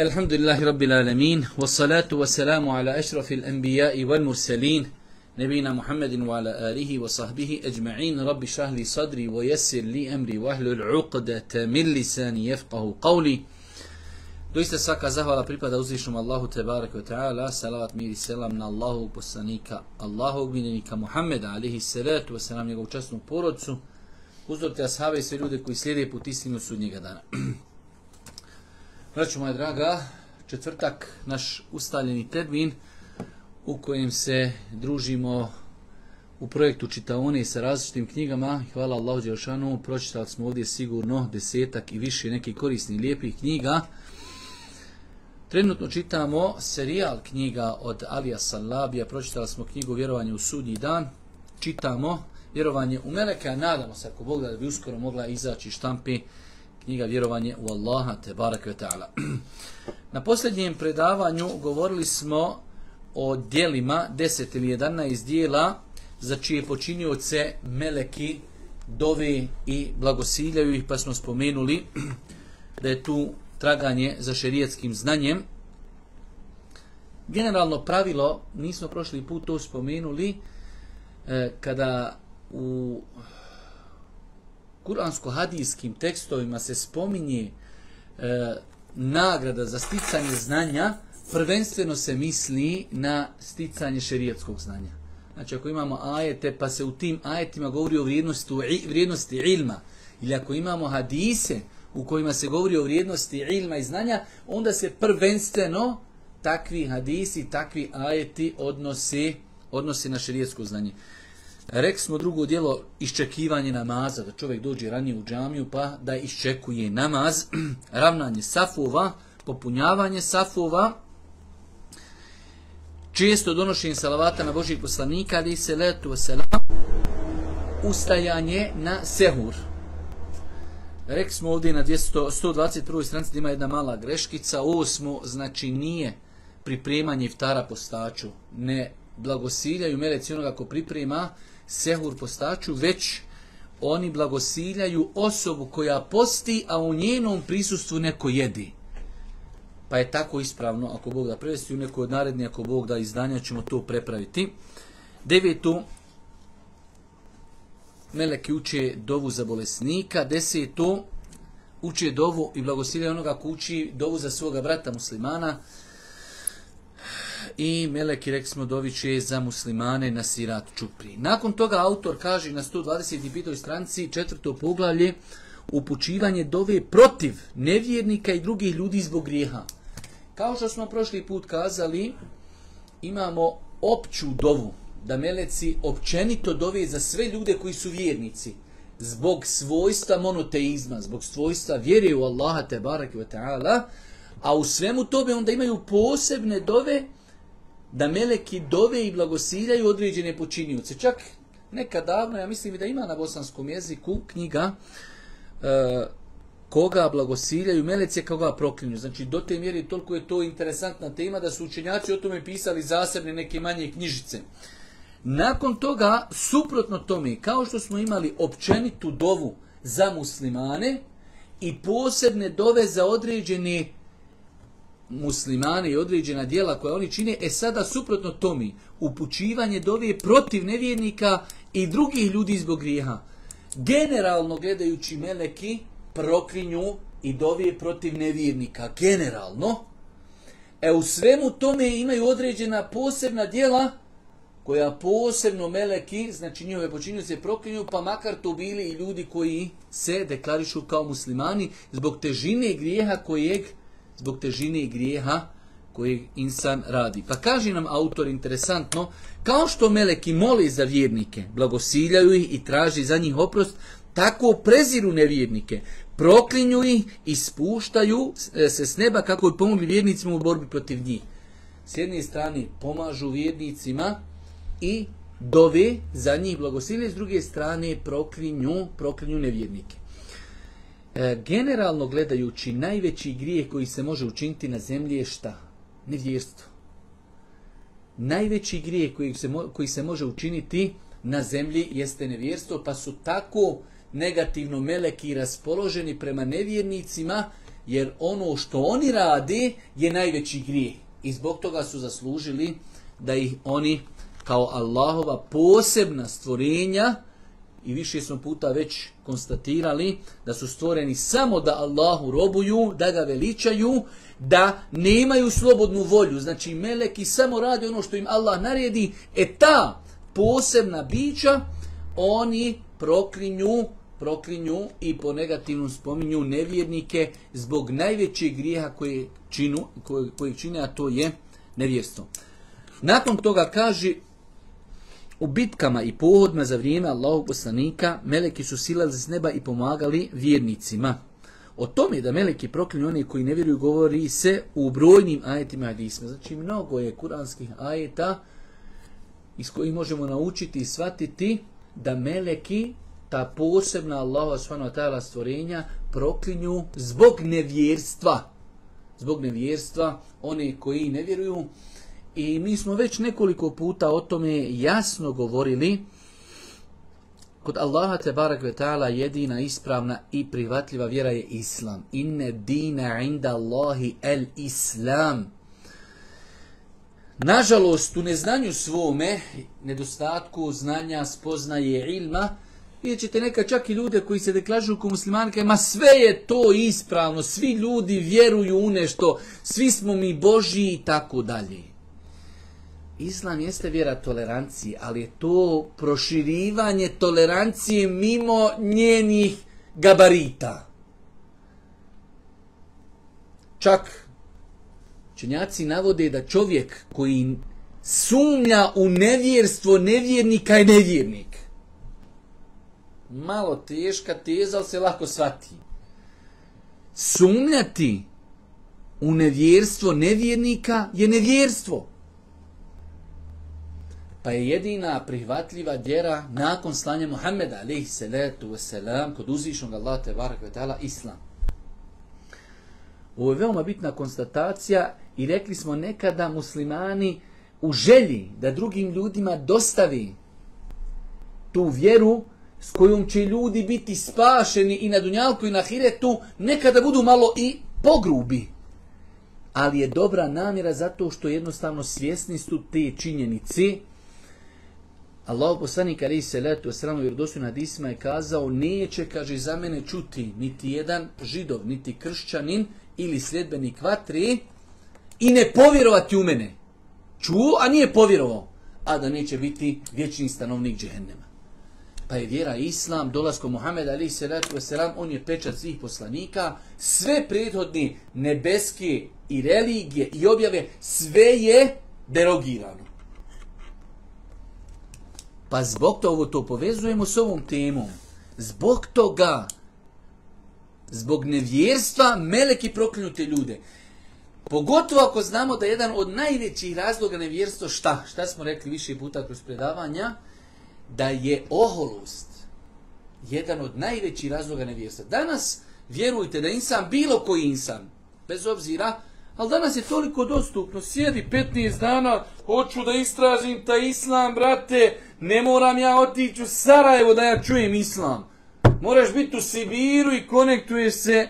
Elhamdulillahi Rabbil Alamin Wassalatu wassalamu ala ašrafil anbijai wal mursalin Nebina Muhammedin wa ala alihi wa sahbihi ajma'in Rabbi šahli sadri wa jesir li emri wa ahlu l'uqda tamil lisani jefqahu qavli Doista svaka zahvala pripada uzvišnjom Allahu tebareku wa ta'ala Salavat miri selam na Allahu poslanika Allahu gminenika Muhammeda alihi salatu wassalam njegovu častnu porodcu Uzorite ashave i sve ljude koji slijede put istinu sudnjega dana Braćo moja draga, četvrtak, naš ustaljeni termin u kojem se družimo u projektu Čitaone sa različitim knjigama. Hvala Allahu Đelšanu, pročitali smo ovdje sigurno desetak i više nekih korisnih lijepih knjiga. Trenutno čitamo serijal knjiga od Alija Salabija, pročitali smo knjigu Vjerovanje u sudnji dan. Čitamo Vjerovanje u Meleka, nadamo se ako Bog da bi uskoro mogla izaći štampi knjiga vjerovanje u Allaha te barak ve ta'ala. Na posljednjem predavanju govorili smo o dijelima, 10 ili 11 dijela, za čije počinjuce meleki dove i blagosiljaju ih, pa smo spomenuli da je tu traganje za šerijetskim znanjem. Generalno pravilo, nismo prošli put to spomenuli, e, kada u kuransko-hadijskim tekstovima se spominje e, nagrada za sticanje znanja, prvenstveno se misli na sticanje šerijetskog znanja. Znači, ako imamo ajete, pa se u tim ajetima govori o vrijednosti, vrijednosti ilma, ili ako imamo hadise u kojima se govori o vrijednosti ilma i znanja, onda se prvenstveno takvi hadisi, takvi ajeti odnose, odnose na šerijetsko znanje. Rek smo drugo dijelo, iščekivanje namaza, da čovjek dođe ranije u džamiju pa da iščekuje namaz, ravnanje safova, popunjavanje safova, često donošenje salavata na Božih poslanika, ali se letu selam, ustajanje na sehur. Rek smo ovdje na 200, 121. stranici ima jedna mala greškica, osmo znači nije pripremanje iftara postaču, ne blagosiljaju meleci onoga ko priprema, sehur postaču, već oni blagosiljaju osobu koja posti, a u njenom prisustvu neko jedi. Pa je tako ispravno, ako Bog da prevesti u nekoj od narednih, ako Bog da izdanja, ćemo to prepraviti. Devetu, Meleki uče dovu za bolesnika. Desetu, uče dovu i blagosilja onoga ko uči dovu za svoga brata muslimana i Meleki reksmo doviće za muslimane na Sirat Čupri. Nakon toga autor kaže na 125. stranci četvrto poglavlje upućivanje dove protiv nevjernika i drugih ljudi zbog grijeha. Kao što smo prošli put kazali, imamo opću dovu da Meleci općenito dove za sve ljude koji su vjernici zbog svojstva monoteizma, zbog svojstva vjere u Allaha te barak i a u svemu tome onda imaju posebne dove da meleki dove i blagosiljaju određene počinjuce. Čak nekad davno, ja mislim da ima na bosanskom jeziku knjiga e, koga blagosiljaju meleci, koga proklinju. Znači, do te mjeri toliko je to interesantna tema da su učenjaci o tome pisali zasebne neke manje knjižice. Nakon toga, suprotno tome, kao što smo imali općenitu dovu za muslimane i posebne dove za određene muslimane i određena dijela koja oni čine, e sada suprotno tomi, upućivanje dove protiv nevjernika i drugih ljudi zbog grijeha. Generalno gledajući meleki proklinju i dove protiv nevjernika. Generalno. E u svemu tome imaju određena posebna dijela koja posebno meleki, znači njihove počinju se proklinju, pa makar to bili i ljudi koji se deklarišu kao muslimani zbog težine grijeha kojeg zbog težine grijeha koji insan radi. Pa kaže nam autor interesantno, kao što meleki moli za vjernike, blagosiljaju ih i traži za njih oprost, tako preziru nevjernike, proklinju ih i spuštaju e, se s neba kako bi pomogli vjernicima u borbi protiv njih. S jedne strane pomažu vjernicima i dove za njih blagosilje, s druge strane proklinju, proklinju nevjernike. E, generalno gledajući, najveći grijeh koji se može učiniti na zemlji je šta? Nevjerstvo. Najveći grijeh koji se, mo koji se može učiniti na zemlji jeste nevjerstvo, pa su tako negativno meleki raspoloženi prema nevjernicima, jer ono što oni radi je najveći grijeh. I zbog toga su zaslužili da ih oni kao Allahova posebna stvorenja, i više smo puta već konstatirali da su stvoreni samo da Allahu robuju, da ga veličaju, da nemaju slobodnu volju. Znači meleki samo radi ono što im Allah naredi, e ta posebna bića oni proklinju, proklinju i po negativnom spominju nevjernike zbog najvećeg grijeha koje činu, koje, koje čine, a to je nevjerstvo. Nakon toga kaže U bitkama i pohodima za vrijeme Allahog poslanika, meleki su silali s neba i pomagali vjernicima. O tome da meleki proklinju one koji ne vjeruju govori se u brojnim ajetima hadisma. Znači, mnogo je kuranskih ajeta iz kojih možemo naučiti i shvatiti da meleki, ta posebna Allaho s.a. stvorenja, proklinju zbog nevjerstva. Zbog nevjerstva one koji ne vjeruju. I mi smo već nekoliko puta o tome jasno govorili. Kod Allaha te barak ve ta'ala jedina ispravna i prihvatljiva vjera je Islam. Inne dina inda Allahi el Islam. Nažalost, u neznanju svome, nedostatku znanja, spoznaje ilma, vidjet ćete neka čak i ljude koji se deklažu kao muslimanke, ma sve je to ispravno, svi ljudi vjeruju u nešto, svi smo mi Božji i tako dalje. Islam jeste vjera toleranciji, ali je to proširivanje tolerancije mimo njenih gabarita. Čak čenjaci navode da čovjek koji sumnja u nevjerstvo nevjernika je nevjernik. Malo teška teza, ali se lako shvati. Sumnjati u nevjerstvo nevjernika je nevjerstvo pa je jedina prihvatljiva djera nakon slanja Muhammeda alejhi salatu vesselam kod uzvišenog Allaha te barekuta taala islam. Ovo je veoma bitna konstatacija i rekli smo nekada muslimani u želji da drugim ljudima dostavi tu vjeru s kojom će ljudi biti spašeni i na dunjalku i na hiretu, nekada budu malo i pogrubi. Ali je dobra namjera zato što jednostavno svjesni su te činjenici Allah poslanik ali se letu u sramu jer dosu nad Isma je kazao neće kaže za mene čuti niti jedan židov, niti kršćanin ili sljedbenik vatri i ne povjerovati u mene. Čuo, a nije povjerovao. A da neće biti vječni stanovnik džehennema. Pa je vjera Islam, dolazko Muhammed ali se letu u sram, on je pečat svih poslanika, sve prethodni nebeske i religije i objave, sve je derogirano. Pa zbog to ovo to povezujemo s ovom temom. Zbog toga, zbog nevjerstva, meleki proklinu te ljude. Pogotovo ako znamo da jedan od najvećih razloga nevjerstva, šta? Šta smo rekli više puta kroz predavanja? Da je oholost jedan od najvećih razloga nevjerstva. Danas, vjerujte da insan, bilo koji insan, bez obzira, Ali danas je toliko dostupno, sjedi 15 dana, hoću da istražim ta islam, brate, ne moram ja otići u Sarajevo da ja čujem islam. Moraš biti u Sibiru i konektuje se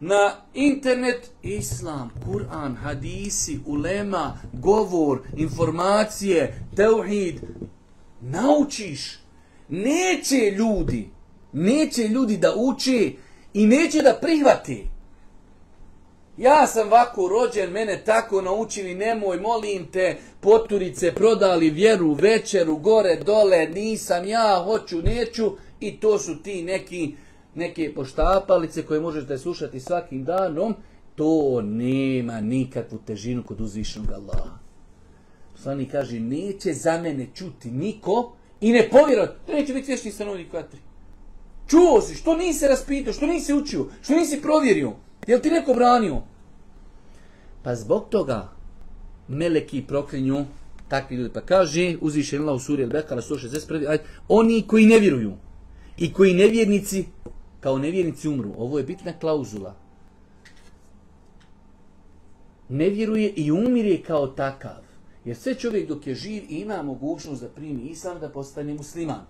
na internet islam, Kur'an, hadisi, ulema, govor, informacije, teuhid. Naučiš. Neće ljudi, neće ljudi da uči i neće da prihvati. Ja sam ovako rođen, mene tako naučili, nemoj, molim te, poturice, prodali vjeru, večeru, gore, dole, nisam ja, hoću, neću. I to su ti neki, neke poštapalice koje možete slušati svakim danom. To nema nikakvu težinu kod uzvišnog Allaha. Slani kaže, neće za mene čuti niko i ne povjerovati. To neće biti vješni stanovnik vatri. Čuo si, što nisi raspitao, što nisi učio, što nisi provjerio. Jel ti neko branio? Pa zbog toga meleki proklinju takvi ljudi. Pa kaže, uzviše Allah u suri Al-Bekara 161. Aj, oni koji ne vjeruju i koji nevjernici, kao nevjernici umru. Ovo je bitna klauzula. Ne vjeruje i umire kao takav. Jer sve čovjek dok je živ ima mogućnost da primi islam da postane musliman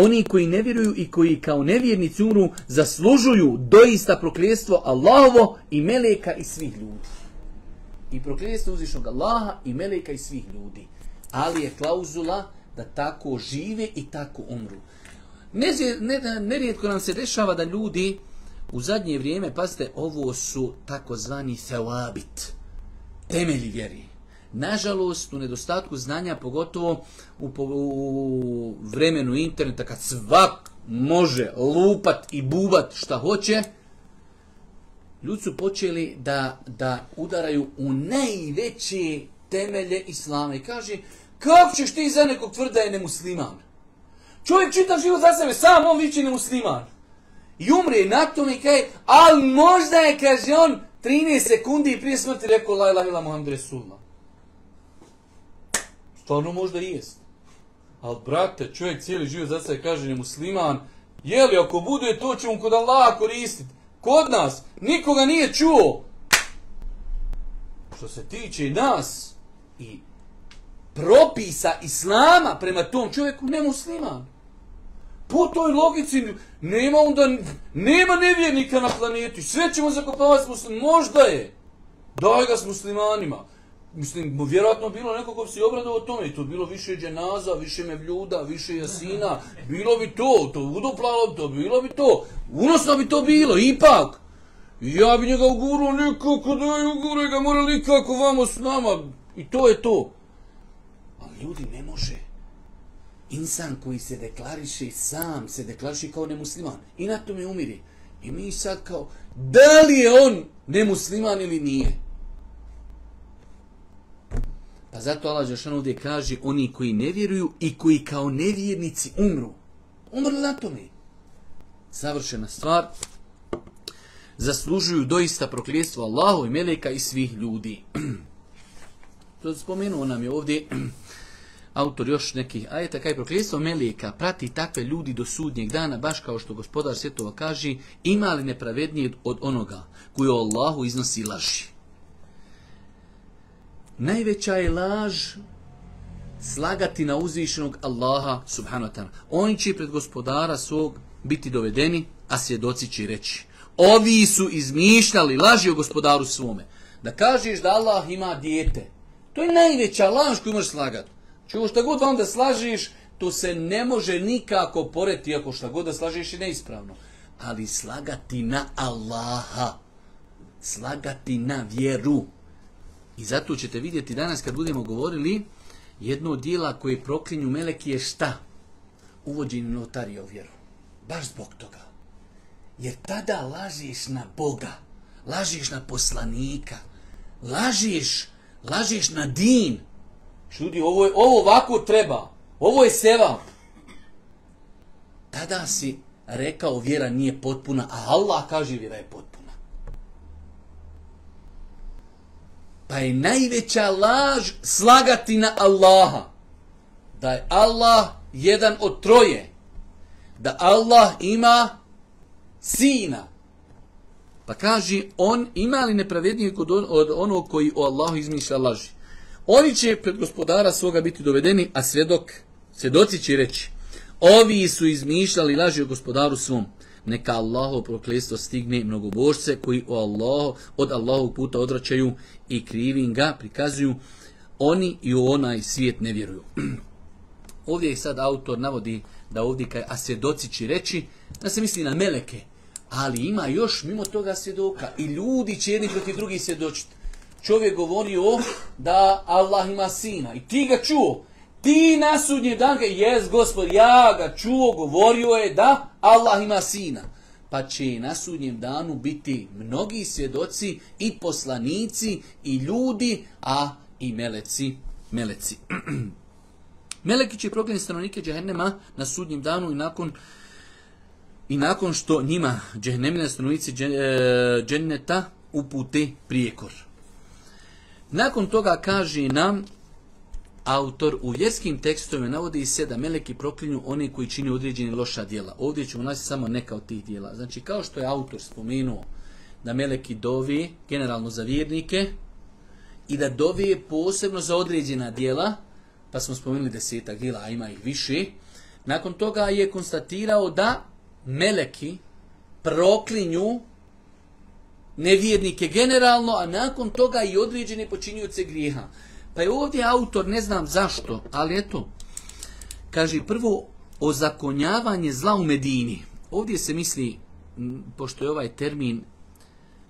oni koji ne vjeruju i koji kao nevjernici umru zaslužuju doista prokljestvo Allahovo i meleka i svih ljudi. I prokljestvo uzvišnog Allaha i meleka i svih ljudi. Ali je klauzula da tako žive i tako umru. Nerijetko ne, ne, ne nam se dešava da ljudi u zadnje vrijeme, pazite, ovo su takozvani feoabit, temelji vjerije. Nažalost, u nedostatku znanja, pogotovo u, u vremenu interneta, kad svak može lupat i bubat šta hoće, ljudi su počeli da, da udaraju u najveće temelje islama. I kaže, kako ćeš ti za nekog tvrda da je nemusliman? Čovjek čita život za sebe, sam on viće nemusliman. I umre na tome i kaže, ali možda je, kaže on, 13 sekundi prije smrti rekao, la ilaha ilaha muhammed resulman stvarno možda jest. Ali brate, čovjek cijeli život za sebe kaže, je musliman, je li ako bude to će mu kod Allaha koristiti. Kod nas, nikoga nije čuo. Što se tiče i nas i propisa islama prema tom čovjeku, ne musliman. Po toj logici nema onda, nema nevjernika na planeti. Sve ćemo zakopavati s muslim. Možda je. Daj ga s muslimanima. Mislim, vjerojatno bilo neko ko bi se obradao o tome, to bilo više dženaza, više mevljuda, više jasina, bilo bi to, to uduplalo bi to, bilo bi to, unosno bi to bilo, ipak. Ja bi njega ugurao nekako, daj ugure ga, mora nikako vamo s nama, i to je to. Ali ljudi ne može. Insan koji se deklariše sam, se deklariše kao nemusliman, i na to me umiri. I mi sad kao, da li je on nemusliman ili nije? Pa zato Allah Žešan ovdje kaže oni koji ne vjeruju i koji kao nevjernici umru. Umrli na tome. Savršena stvar. Zaslužuju doista prokljestvo Allahu i Meleka i svih ljudi. To spomenuo nam je ovdje autor još nekih ajeta, kaj prokljestvo Melijeka prati takve ljudi do sudnjeg dana, baš kao što gospodar svjetova kaže, ima li nepravednije od onoga koju Allahu iznosi laži? najveća je laž slagati na uzvišenog Allaha subhanahu wa ta'ala. Oni će pred gospodara svog biti dovedeni, a svjedoci će reći. Ovi su izmišljali laži o gospodaru svome. Da kažeš da Allah ima dijete. To je najveća laž koju možeš slagati. Čuo šta god vam da slažiš, to se ne može nikako poreti, ako šta god da slažiš je neispravno. Ali slagati na Allaha, slagati na vjeru, I zato ćete vidjeti danas kad budemo govorili, jedno od dijela koje proklinju Meleki je šta? Uvođenje notarija u vjeru. Baš zbog toga. Jer tada lažiš na Boga, lažiš na poslanika, lažiš, lažiš na din. Ljudi, ovo, je, ovo ovako treba, ovo je seva. Tada si rekao vjera nije potpuna, a Allah kaže vjera je potpuna. Pa je najveća laž slagati na Allaha. Da je Allah jedan od troje. Da Allah ima sina. Pa kaže, on ima li nepravednije kod on, od onog koji o Allahu izmišlja laži? Oni će pred gospodara svoga biti dovedeni, a svedok, svedoci će reći, ovi su izmišljali laži o gospodaru svom neka Allahu proklesto stigne mnogo božce koji o Allahu od Allahovog puta odračaju i krivim ga prikazuju oni i u onaj svijet ne vjeruju. Ovdje je sad autor navodi da ovdje kaj a svjedoci će reći, da se misli na meleke, ali ima još mimo toga svjedoka i ljudi će jedni protiv drugih svjedočiti. Čovjek govori o da Allah ima sina i ti ga čuo, Ti na sudnji dan ga jes gospod, ja ga čuo, govorio je da Allah ima sina. Pa će na sudnjem danu biti mnogi svjedoci i poslanici i ljudi, a i meleci. meleci. Meleki će proklini stanovnike džehennema na sudnjem danu i nakon I nakon što njima džehennemine stanovnici e, dženneta uputi prijekor. Nakon toga kaže nam autor u vjerskim tekstovima navodi se da meleki proklinju one koji čini određene loša dijela. Ovdje ćemo naći samo neka od tih dijela. Znači, kao što je autor spomenuo da meleki dovi generalno za vjernike i da dovi je posebno za određena dijela, pa smo spomenuli desetak dijela, a ima ih više, nakon toga je konstatirao da meleki proklinju nevjernike generalno, a nakon toga i određene počinjuce grijeha. Znači, Pa je ovdje autor, ne znam zašto, ali eto, kaže prvo ozakonjavanje zla u Medini. Ovdje se misli, pošto je ovaj termin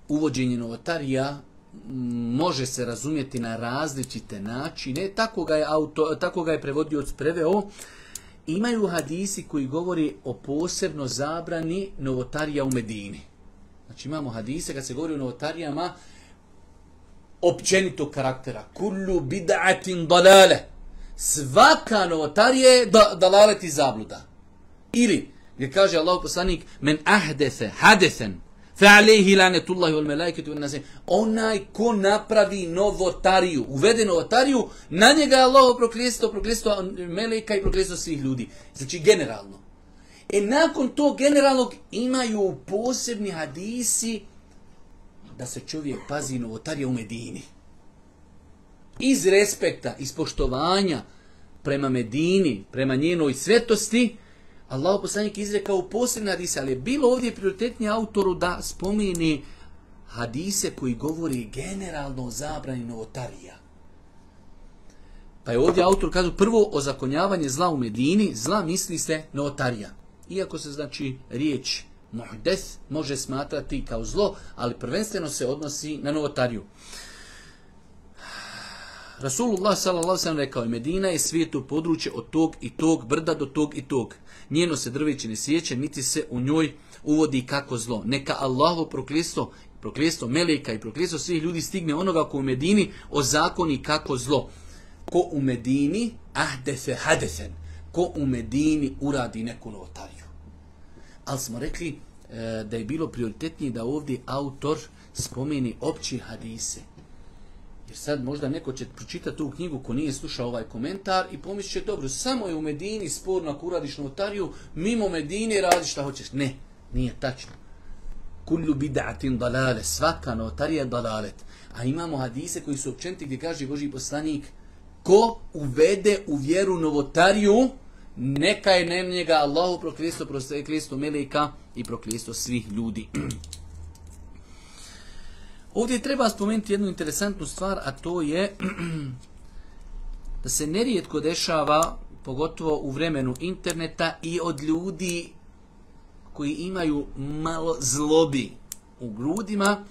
uvođenje novotarija, može se razumjeti na različite načine, tako ga je, auto, tako ga je prevodio od preveo, imaju hadisi koji govori o posebno zabrani novotarija u Medini. Znači imamo hadise kad se govori o novotarijama, općenito karaktera. Kullu bid'atin dalale. Svaka novotarija je da, dalalet i zabluda. Ili, gdje kaže Allah poslanik, men ahdese, hadesen, fa'alehi lanetullahi wal melaiketu wal nasim. Onaj ko napravi novotariju, uvede novotariju, na njega je Allah proklijestio, proklijestio meleka i proklijestio svih ljudi. Znači, generalno. E nakon to generalnog imaju posebni hadisi da se čovjek pazi novotarija u Medini. Iz respekta, iz poštovanja prema Medini, prema njenoj svetosti, Allah poslanik izrekao posebne hadise, ali je bilo ovdje prioritetni autoru da spomeni hadise koji govori generalno o zabrani novotarija. Pa je ovdje autor kazao prvo ozakonjavanje zla u Medini, zla misli se novotarija. Iako se znači riječ muhdes može smatrati kao zlo, ali prvenstveno se odnosi na novotariju. Rasulullah s.a.v. rekao je, Medina je svijetu područje od tog i tog, brda do tog i tog. Njeno se drveće ne sjeće, niti se u njoj uvodi kako zlo. Neka Allaho proklijesto, proklijesto Melejka i proklijesto svih ljudi stigne onoga ko u Medini o zakoni kako zlo. Ko u Medini, ahdese hadesen, ko u Medini uradi neku notariju ali smo rekli e, da je bilo prioritetnije da ovdje autor spomeni opći hadise. Jer sad možda neko će pročitati tu knjigu ko nije slušao ovaj komentar i pomisli će, dobro, samo je u Medini sporno ako uradiš notariju, mimo Medine radi šta hoćeš. Ne, nije tačno. Kullu bid'atin dalale, svaka notarija dalalet. A imamo hadise koji su općenti gdje kaže Boži poslanik, ko uvede u vjeru novotariju, neka je na njega Allahu proklisto, proklisto Melika i proklisto svih ljudi. Ovdje treba spomenuti jednu interesantnu stvar, a to je da se nerijetko dešava, pogotovo u vremenu interneta i od ljudi koji imaju malo zlobi u grudima,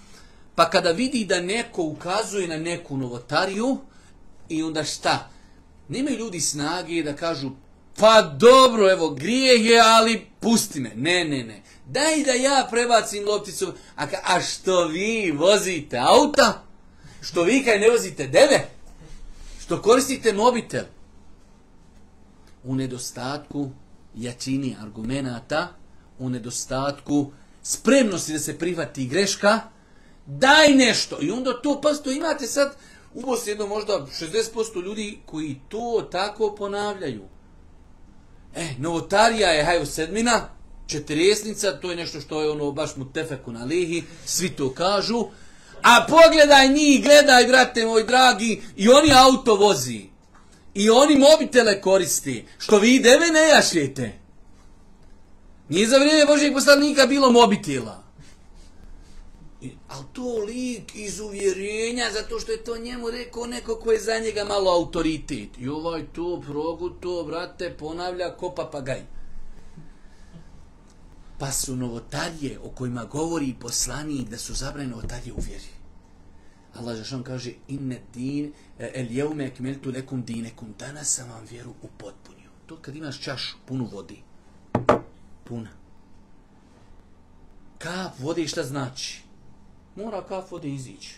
pa kada vidi da neko ukazuje na neku novotariju i onda šta? Nemaju ljudi snage da kažu pa dobro, evo, grijeh je, ali pusti me. Ne, ne, ne. Daj da ja prebacim lopticu. A, ka, a što vi vozite auta? Što vi kaj ne vozite deve? Što koristite mobitel? U nedostatku jačini argumenata, u nedostatku spremnosti da se prihvati greška, daj nešto. I onda to, pa to imate sad, ubos jedno možda 60% ljudi koji to tako ponavljaju. E, novotarija je haju sedmina, četiresnica, to je nešto što je ono baš mu tefeku na lihi, svi to kažu. A pogledaj njih, gledaj, brate moj dragi, i oni auto vozi. I oni mobitele koristi, što vi deve ne jašljete. Nije za vrijeme Božeg poslanika bilo mobitela ali to lik iz uvjerenja, zato što je to njemu rekao neko ko je za njega malo autoritet. I ovaj to progu to, brate, ponavlja ko papagaj. Pa su novotarije o kojima govori poslaniji da su zabrane novotarije u vjeri. Allah Žešan kaže, inne din, e, el jeume kmeltu lekum dinekum, danas sam vam vjeru upotpunio. To kad imaš čašu, punu vodi. Puna. Kap vode šta znači? mora kafu da izići.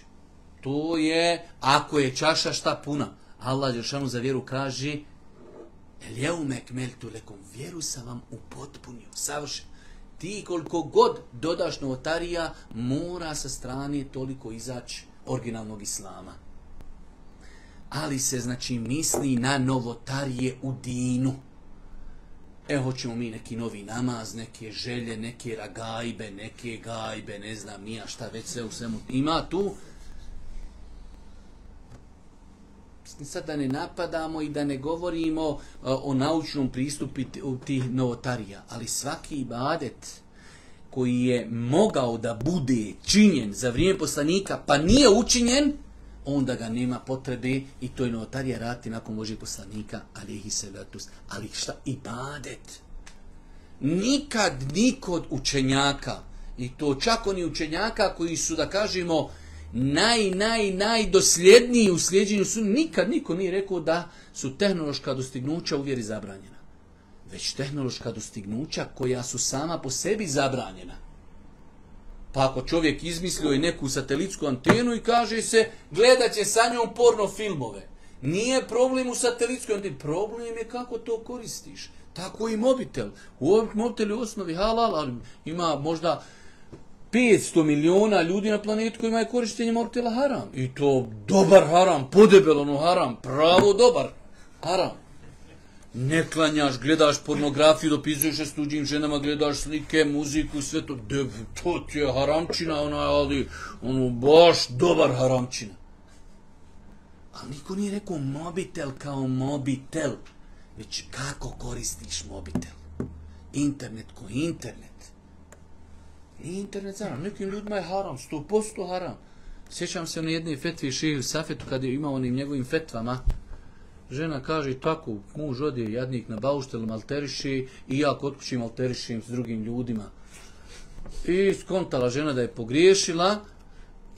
To je, ako je čaša šta puna. Allah Đeršanu za vjeru kaže, el jeume kmeltu lekom, vjeru sam vam upotpunio, savršen. Ti koliko god dodaš novotarija, mora sa strane toliko izaći originalnog islama. Ali se znači misli na novotarije u dinu e, hoćemo mi neki novi namaz, neke želje, neke ragajbe, neke gajbe, ne znam nija šta, već sve u svemu ima tu. Sad da ne napadamo i da ne govorimo e, o naučnom pristupu tih novotarija, ali svaki ibadet koji je mogao da bude činjen za vrijeme poslanika, pa nije učinjen, onda ga nema potrebe i to je notarija rati nakon Božeg poslanika, ali ih se vratus. Ali šta? I badet. Nikad nikod učenjaka, i to čak oni učenjaka koji su, da kažemo, naj, naj, naj dosljedniji u sljeđenju su, nikad niko nije rekao da su tehnološka dostignuća u vjeri zabranjena. Već tehnološka dostignuća koja su sama po sebi zabranjena. Pa ako čovjek izmislio je neku satelitsku antenu i kaže se, gledat će sa njom porno filmove. Nije problem u satelitskoj antenu, problem je kako to koristiš. Tako i mobitel. U mobitelju osnovi halal, ali ima možda 500 miliona ljudi na planetu koji imaju korištenje mobitela haram. I to dobar haram, podebel ono haram, pravo dobar haram ne klanjaš, gledaš pornografiju, dopisuješ se s tuđim ženama, gledaš slike, muziku i sve to, de, to ti je haramčina, ona, ali, ono, baš dobar haramčina. A niko nije rekao mobitel kao mobitel, već kako koristiš mobitel. Internet ko internet. Nije internet zaram, nekim ljudima je haram, 100% haram. Sjećam se na jedne fetvi šeju Safetu kad je imao onim njegovim fetvama, žena kaže tako, muž odje jadnik na bauštel, malteriši i ja kod kući malterišim s drugim ljudima. I skontala žena da je pogriješila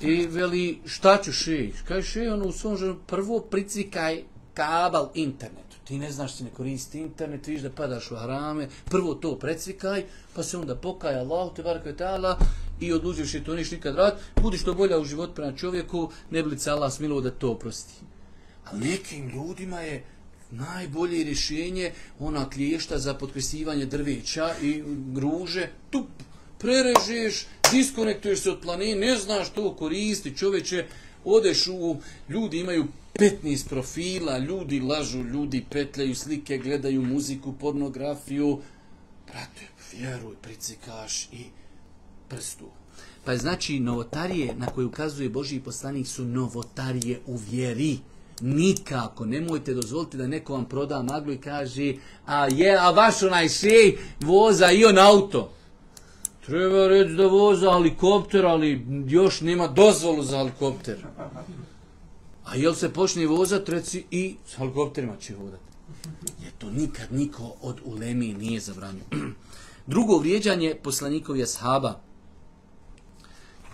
i veli šta ću šeji? Kaj šeji ono u svom ženu, prvo pricikaj kabal internetu. Ti ne znaš ti ne koristi internet, viš da padaš u harame, prvo to precvikaj, pa se onda pokaja Allah, te bar kvetala, i odluđeš i to niš nikad rad, budi što bolja u život prema čovjeku, ne bi li se Allah smilo da to oprosti. Ali nekim ljudima je najbolje rješenje ona klješta za potkresivanje drveća i gruže. Tup, prerežeš, diskonektuješ se od planine, ne znaš to koristi čoveče, odeš u, ljudi imaju 15 profila, ljudi lažu, ljudi petljaju slike, gledaju muziku, pornografiju. Brate, vjeruj, pricikaš i prstu. Pa je znači, novotarije na koje ukazuje Boži poslanik su novotarije u vjeri. Nikako, nemojte dozvoliti da neko vam proda maglu i kaže a je, a vaš onaj šej voza i on auto. Treba reći da voza helikopter, ali još nema dozvolu za helikopter. A jel se počne vozat, reci i s helikopterima će vodat. Je to nikad niko od ulemi nije zabranio. Drugo vrijeđanje poslanikov je shaba.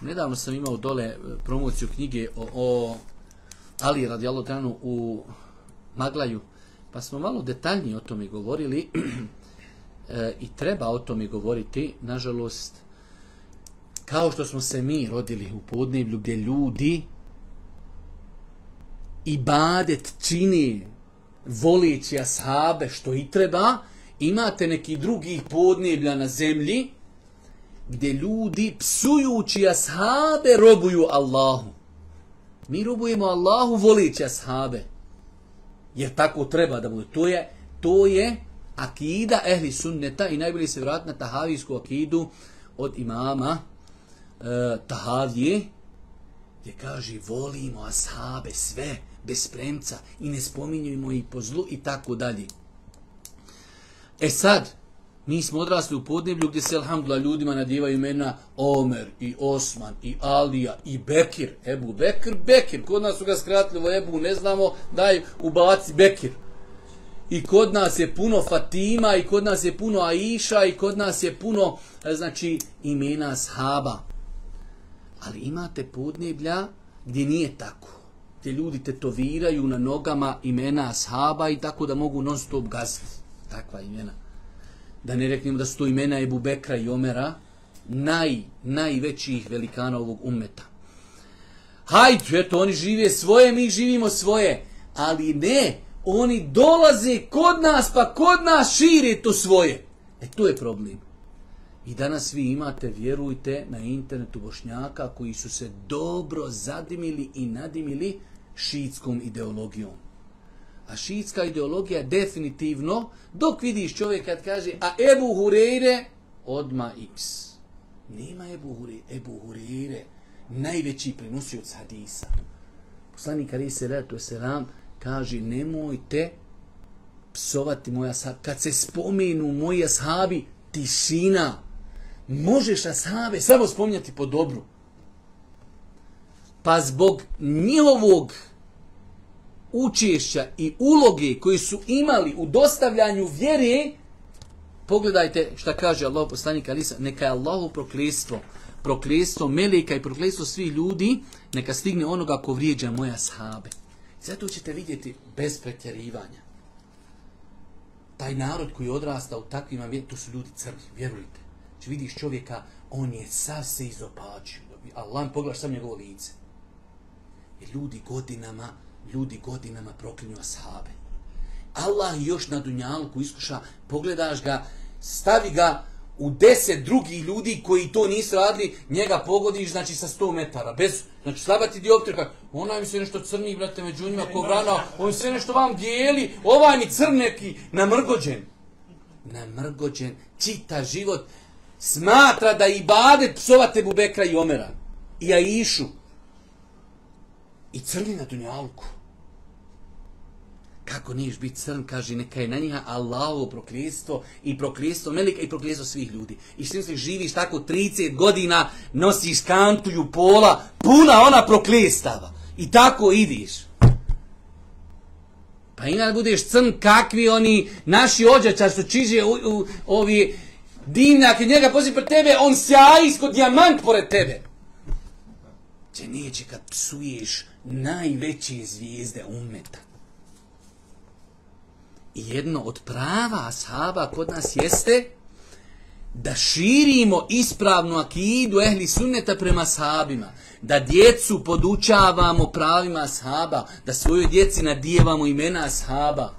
Nedavno sam imao dole eh, promociju knjige o, o Ali radi Allotranu u Maglaju, pa smo malo detaljnije o tome govorili e, i treba o tome govoriti, nažalost, kao što smo se mi rodili u podnevlju gdje ljudi i badet čini volići ashabe što i treba, imate neki drugi podnevlja na zemlji gdje ljudi psujući ashabe robuju Allahu. Mi rubujemo Allahu volića sahabe. Jer tako treba da bude. To je, to je akida ehli sunneta i najbolji se vrat na tahavijsku akidu od imama e, tahavije gdje kaže volimo ashabe sve bez premca i ne spominjujemo i po zlu i tako dalje. E sad, Mi smo odrasli u podneblju gdje se alhamdulillah ljudima nadjevaju imena Omer i Osman i Alija i Bekir, Ebu Bekir, Bekir, kod nas su ga skratili u Ebu, ne znamo, daj ubaci Bekir. I kod nas je puno Fatima i kod nas je puno Aisha i kod nas je puno e, znači imena Sahaba. Ali imate podneblja gdje nije tako. Gdje ljudi tetoviraju na nogama imena Sahaba i tako da mogu non stop gaziti takva imena da ne reknemo da su to imena Ebu Bekra i Omera, naj, najvećih velikana ovog ummeta. Hajde, eto, oni žive svoje, mi živimo svoje, ali ne, oni dolaze kod nas, pa kod nas šire to svoje. E, to je problem. I danas vi imate, vjerujte, na internetu bošnjaka koji su se dobro zadimili i nadimili šiitskom ideologijom. A šiitska ideologija definitivno, dok vidiš čovjek kad kaže, a Ebu Hureyre, odma ips. Nema Ebu Hureyre, Ebu Hureyre, najveći prenosioc hadisa. Poslanik Ali Seratu Eseram kaže, nemojte psovati moja sahabi. Kad se spomenu moja sahabi, tišina. Možeš sahabe samo spomnjati po dobru. Pa zbog njihovog učešća i uloge koji su imali u dostavljanju vjere, pogledajte šta kaže Allah poslanika Alisa, neka je Allahu proklestvo, proklestvo Meleka i proklestvo svih ljudi, neka stigne onoga ko vrijeđa moja sahabe. Zato ćete vidjeti bez pretjerivanja. Taj narod koji odrasta u takvim ambijentu, su ljudi crni, vjerujte. Če znači, vidiš čovjeka, on je sav se izopačio. Allah, pogledaš sam njegovo lice. I ljudi godinama ljudi godinama proklinju ashabe. Allah još na dunjalku iskuša, pogledaš ga, stavi ga u deset drugih ljudi koji to nisu radili, njega pogodiš, znači, sa 100 metara. Bez, znači, slaba ti dioptrika, ona mi se nešto crni, brate, među njima, ko vrana, on se nešto vam dijeli, ovaj mi crneki, namrgođen. Namrgođen, čita život, smatra da i bade psovate Bubekra i Omera, i Aishu. I crni na dunjalku kako niješ biti crn, kaže, neka je na njiha Allahovo prokljestvo i prokljestvo Melika i prokljestvo svih ljudi. I s tim se živiš tako 30 godina, nosiš kantuju pola, puna ona prokljestava. I tako ideš. Pa ina da budeš crn, kakvi oni naši ođača su čiže u, u, ovi dimnjake, njega poslije pred tebe, on sjaji sko dijamant pored tebe. Če nije će kad psuješ najveće zvijezde umeta jedno od prava ashaba kod nas jeste da širimo ispravnu akidu ehli sunneta prema ashabima. Da djecu podučavamo pravima ashaba. Da svojoj djeci nadijevamo imena ashaba.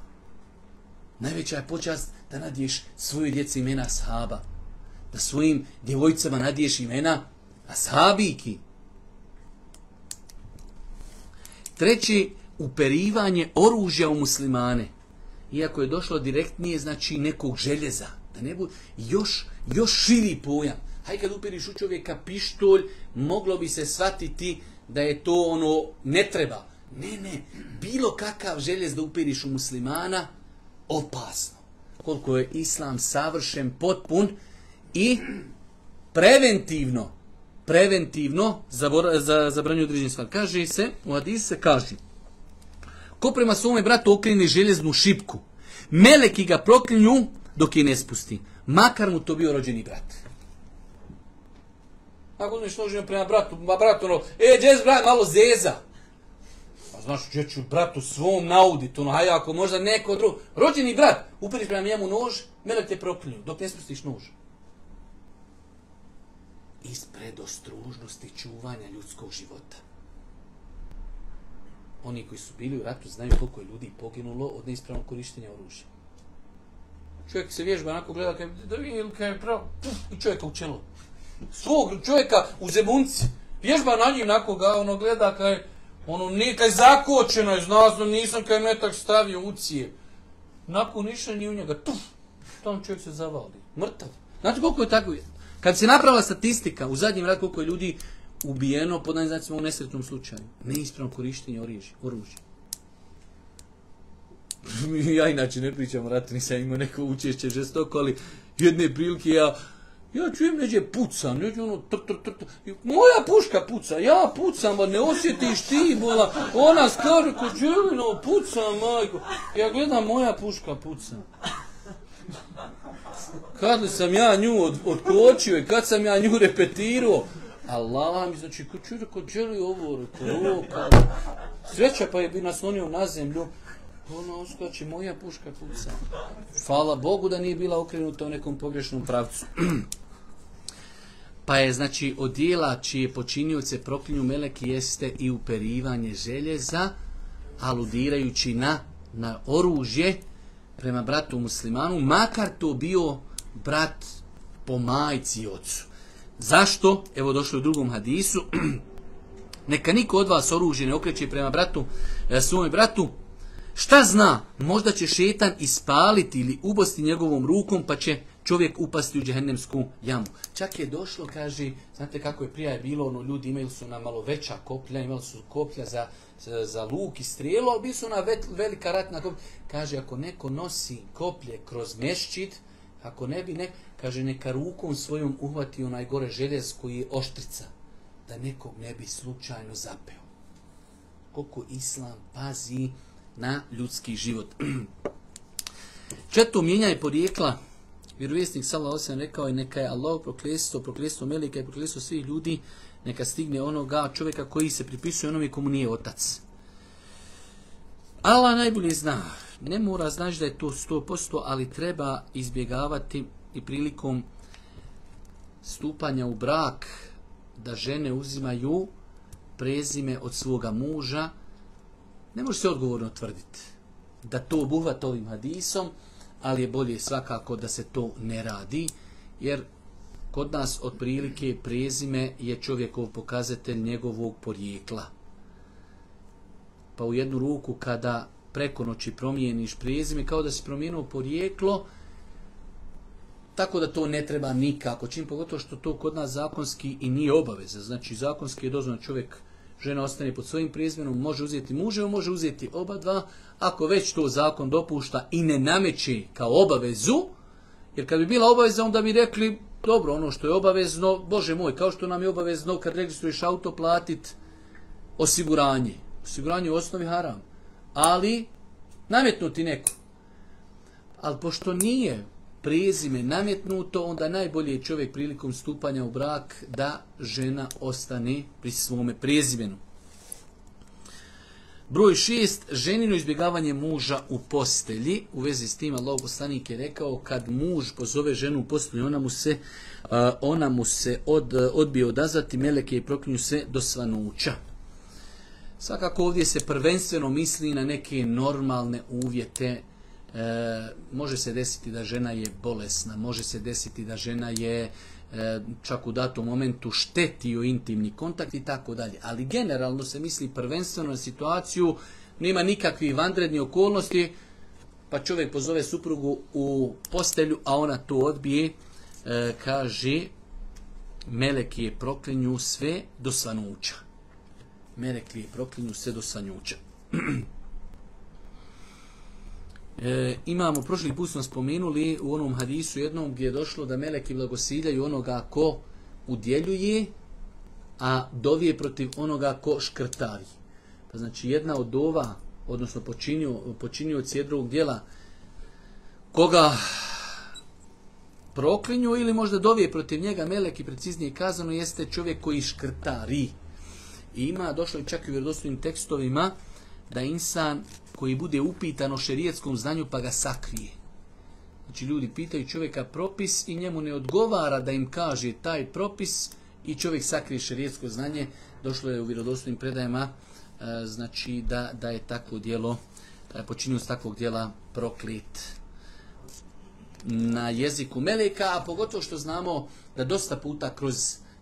Najveća je počast da nadiješ svojoj djeci imena ashaba. Da svojim djevojcama nadiješ imena ashabiki. Treći, uperivanje oružja u muslimane iako je došlo direktnije, znači nekog željeza, da ne bude još, još širi pojam. Haj kad upiriš u čovjeka pištolj, moglo bi se shvatiti da je to ono ne treba. Ne, ne, bilo kakav željez da upiriš u muslimana, opasno. Koliko je islam savršen, potpun i preventivno, preventivno zabor, za, zabranju određenje stvari. Kaže se, u hadisu se kaže, ko prema svome bratu okrini željeznu šipku, meleki ga proklinju dok je ne spusti. Makar mu to bio rođeni brat. Ako uzmeš nožinu prema bratu, ma brat ono, e, džez brat, malo zeza. Pa znaš, ja ću bratu svom naudit, ono, hajde, ako možda neko drugo. Rođeni brat, upiriš prema njemu nož, melek te proklinju dok ne spustiš nož. Ispred ostružnosti čuvanja ljudskog života oni koji su bili u ratu znaju koliko je ljudi poginulo od neispravnog korištenja oružja. Čovjek se vježba onako gleda kaj, da vi ili kaj pravo, puf, i čovjeka u čelo. Svog čovjeka u zemunci, vježba na njim onako ga ono gleda kaj, ono nije kaj zakočeno je znazno, nisam kaj metak stavio u cije. Nakon ništa ni u njega, puf, tamo čovjek se zavali, mrtav. Znate koliko je tako, kad se napravila statistika u zadnjem ratu koliko je ljudi ubijeno pod najznacima u nesretnom slučaju. Neispravno korištenje oružja. ja inače ne pričam o ratu, nisam imao neko učešće žestoko, ali jedne prilike ja, ja čujem neđe pucam, neđe ono tr, tr, tr, tr. moja puška puca, ja pucam, ba, ne osjetiš ti, bola, ona skaže, ko želino, pucam, majko, ja gledam, moja puška puca. Kad sam ja nju od, odkočio i kad sam ja nju repetirao, Allah mi znači ko čuje ko čuje ovo ruka. Sreća pa je bi nas onio na zemlju. Ono uskači moja puška puca. Hvala Bogu da nije bila okrenuta u nekom pogrešnom pravcu. pa je znači od dijela čije počinjuce proklinju meleki jeste i uperivanje željeza aludirajući na, na oružje prema bratu muslimanu, makar to bio brat po majci i ocu. Zašto? Evo došlo u drugom hadisu. Neka niko od vas oružje ne okreće prema bratu, e, svome bratu. Šta zna? Možda će šetan ispaliti ili ubosti njegovom rukom, pa će čovjek upasti u džehennemsku jamu. Čak je došlo, kaže, znate kako je prija je bilo, ono, ljudi imali su na malo veća koplja, imali su koplja za, za, za luk i strijelo, ali bi su na vet, velika ratna koplja. Kaže, ako neko nosi koplje kroz mešćit, ako ne bi neko kaže neka rukom svojom uhvati onaj gore željez koji je oštrica da nekog ne bi slučajno zapeo koliko islam pazi na ljudski život četu mijenja i porijekla vjerovjesnik Salah Osem rekao je neka je Allah proklesto, proklesto Melika i proklesto svih ljudi neka stigne onoga čovjeka koji se pripisuje onome komu nije otac Allah najbolje zna ne mora znaći da je to 100% ali treba izbjegavati i prilikom stupanja u brak da žene uzimaju prezime od svoga muža, ne može se odgovorno tvrditi da to obuhvat ovim hadisom, ali je bolje svakako da se to ne radi, jer kod nas od prilike prezime je čovjekov pokazatelj njegovog porijekla. Pa u jednu ruku kada preko noći promijeniš prezime, kao da si promijenuo porijeklo, Tako da to ne treba nikako. Čim pogotovo što to kod nas zakonski i nije obaveza. Znači zakonski je dozvan čovjek, žena ostane pod svojim prijezmenom, može uzeti muže, može uzeti oba dva. Ako već to zakon dopušta i ne nameće kao obavezu, jer kad bi bila obaveza onda bi rekli, dobro ono što je obavezno, bože moj, kao što nam je obavezno kad registruješ auto platit osiguranje. Osiguranje u osnovi haram. Ali nametnuti neko. Ali pošto nije prezime nametnuto, onda najbolje je čovjek prilikom stupanja u brak da žena ostane pri svome prezimenu. Broj šest, ženino izbjegavanje muža u postelji. U vezi s tim, Allah poslanik je rekao, kad muž pozove ženu u postelji, ona mu se, ona mu se od, odbije odazati, meleke i proknju se do svanuća. Svakako ovdje se prvenstveno misli na neke normalne uvjete e, može se desiti da žena je bolesna, može se desiti da žena je e, čak u datom momentu štetio intimni kontakt i tako dalje. Ali generalno se misli prvenstveno na situaciju, nema nikakvih vanredni okolnosti, pa čovjek pozove suprugu u postelju, a ona to odbije, e, kaže, melek je proklinju sve do sanuća. Melek je proklinju sve do sanuća. E, imamo, prošli put smo spomenuli u onom hadisu jednom gdje je došlo da meleki blagosiljaju onoga ko udjeljuje, a dovije protiv onoga ko škrtavi. Pa znači jedna od ova, odnosno počinio, počinio drugog djela, koga proklinju ili možda dovije protiv njega meleki preciznije kazano jeste čovjek koji škrtari. I ima, došlo je čak i u vjerodostojnim tekstovima, da insan koji bude upitan o šerijetskom znanju pa ga sakrije. Znači ljudi pitaju čovjeka propis i njemu ne odgovara da im kaže taj propis i čovjek sakrije šerijetsko znanje. Došlo je u vjerodostojnim predajama e, znači da, da je takvo dijelo, počinio s takvog dijela proklit na jeziku Meleka, a pogotovo što znamo da dosta puta kroz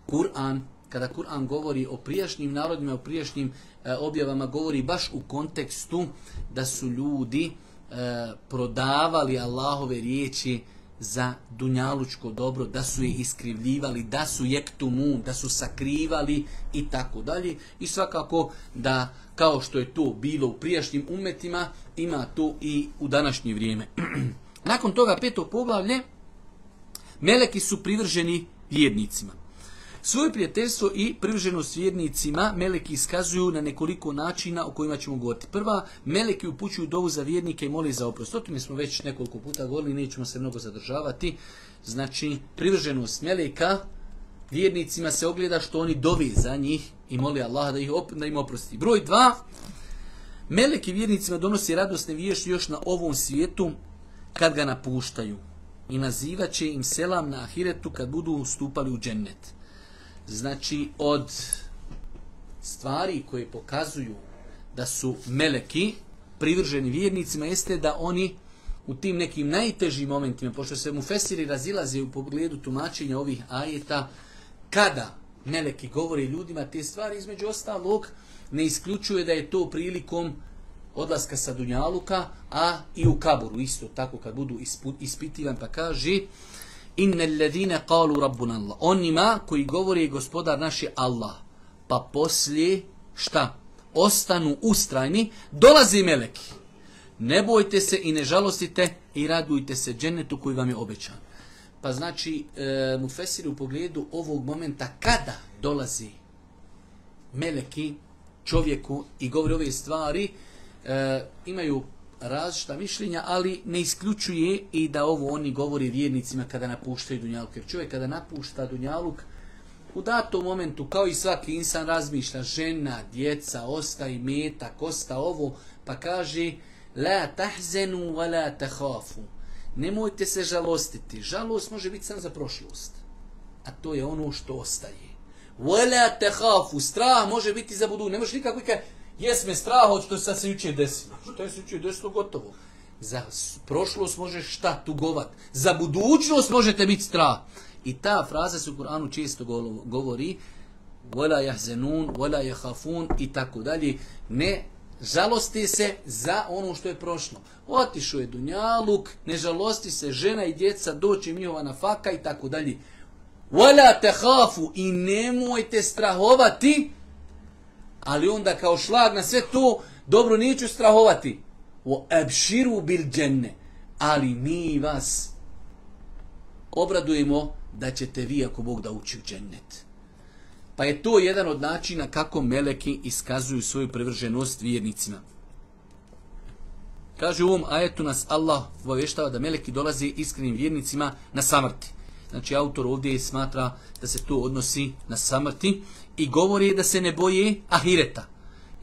Kur'an kada Kur'an govori o prijašnjim narodima, o prijašnjim e, objavama, govori baš u kontekstu da su ljudi e, prodavali Allahove riječi za dunjalučko dobro, da su je iskrivljivali, da su jektumu, da su sakrivali i tako dalje. I svakako da kao što je to bilo u prijašnjim umetima, ima to i u današnje vrijeme. Nakon toga peto poglavlje, meleki su privrženi vjernicima. Svoje prijateljstvo i privrženost vjernicima meleki iskazuju na nekoliko načina o kojima ćemo govoriti. Prva, meleki upućuju dovu za vjernike i moli za oprost. O smo već nekoliko puta govorili, nećemo se mnogo zadržavati. Znači, privrženost meleka vjernicima se ogleda što oni dovi za njih i moli Allaha da ih op, da im oprosti. Broj dva, meleki vjernicima donosi radosne vješti još na ovom svijetu kad ga napuštaju i nazivaće im selam na ahiretu kad budu stupali u džennet znači od stvari koje pokazuju da su meleki privrženi vjernicima jeste da oni u tim nekim najtežim momentima, pošto se mu fesiri razilaze u pogledu tumačenja ovih ajeta, kada meleki govore ljudima te stvari, između ostalog, ne isključuje da je to prilikom odlaska sa Dunjaluka, a i u Kaboru isto, tako kad budu ispitivan, pa kaže, uh, innel ledine kalu rabbun Allah. Onima koji govori gospodar naš je Allah. Pa poslije šta? Ostanu ustrajni, dolazi meleki. Ne bojte se i ne žalostite i radujte se dženetu koji vam je obećan. Pa znači, e, mu fesiri u pogledu ovog momenta kada dolazi meleki čovjeku i govori ove stvari, e, imaju različita mišljenja, ali ne isključuje i da ovo oni govori vjernicima kada napuštaju Dunjaluk. Jer čovjek kada napušta Dunjaluk, u datom momentu, kao i svaki insan razmišlja, žena, djeca, osta i metak, osta ovo, pa kaže, la tahzenu wa la tahafu. Nemojte se žalostiti. Žalost može biti sam za prošlost. A to je ono što ostaje. Wa la tahafu. Strah može biti za budu. Ne možeš nikako i kaj, jes me straho što se sad se juče desilo. Što je se juče desilo, gotovo. Za prošlost možeš šta tugovat, za budućnost možete biti strah. I ta fraza se u Kur'anu često govori, vola jahzenun, vola jahafun i tako dalje, ne žalosti se za ono što je prošlo. Otišu je Dunjaluk, ne žalosti se žena i djeca, doći mi na faka i tako dalje. Vola tehafu i nemojte strahovati, ali onda kao šlag na sve to, dobro, neću strahovati. O ebširu bil dženne, ali mi vas obradujemo da ćete vi, ako Bog, da uči u džennet. Pa je to jedan od načina kako meleki iskazuju svoju privrženost vjernicima. Kaže u ovom ajetu nas Allah obavještava da meleki dolaze iskrenim vjernicima na samrti. Znači autor ovdje smatra da se to odnosi na samrti i govori da se ne boje ahireta.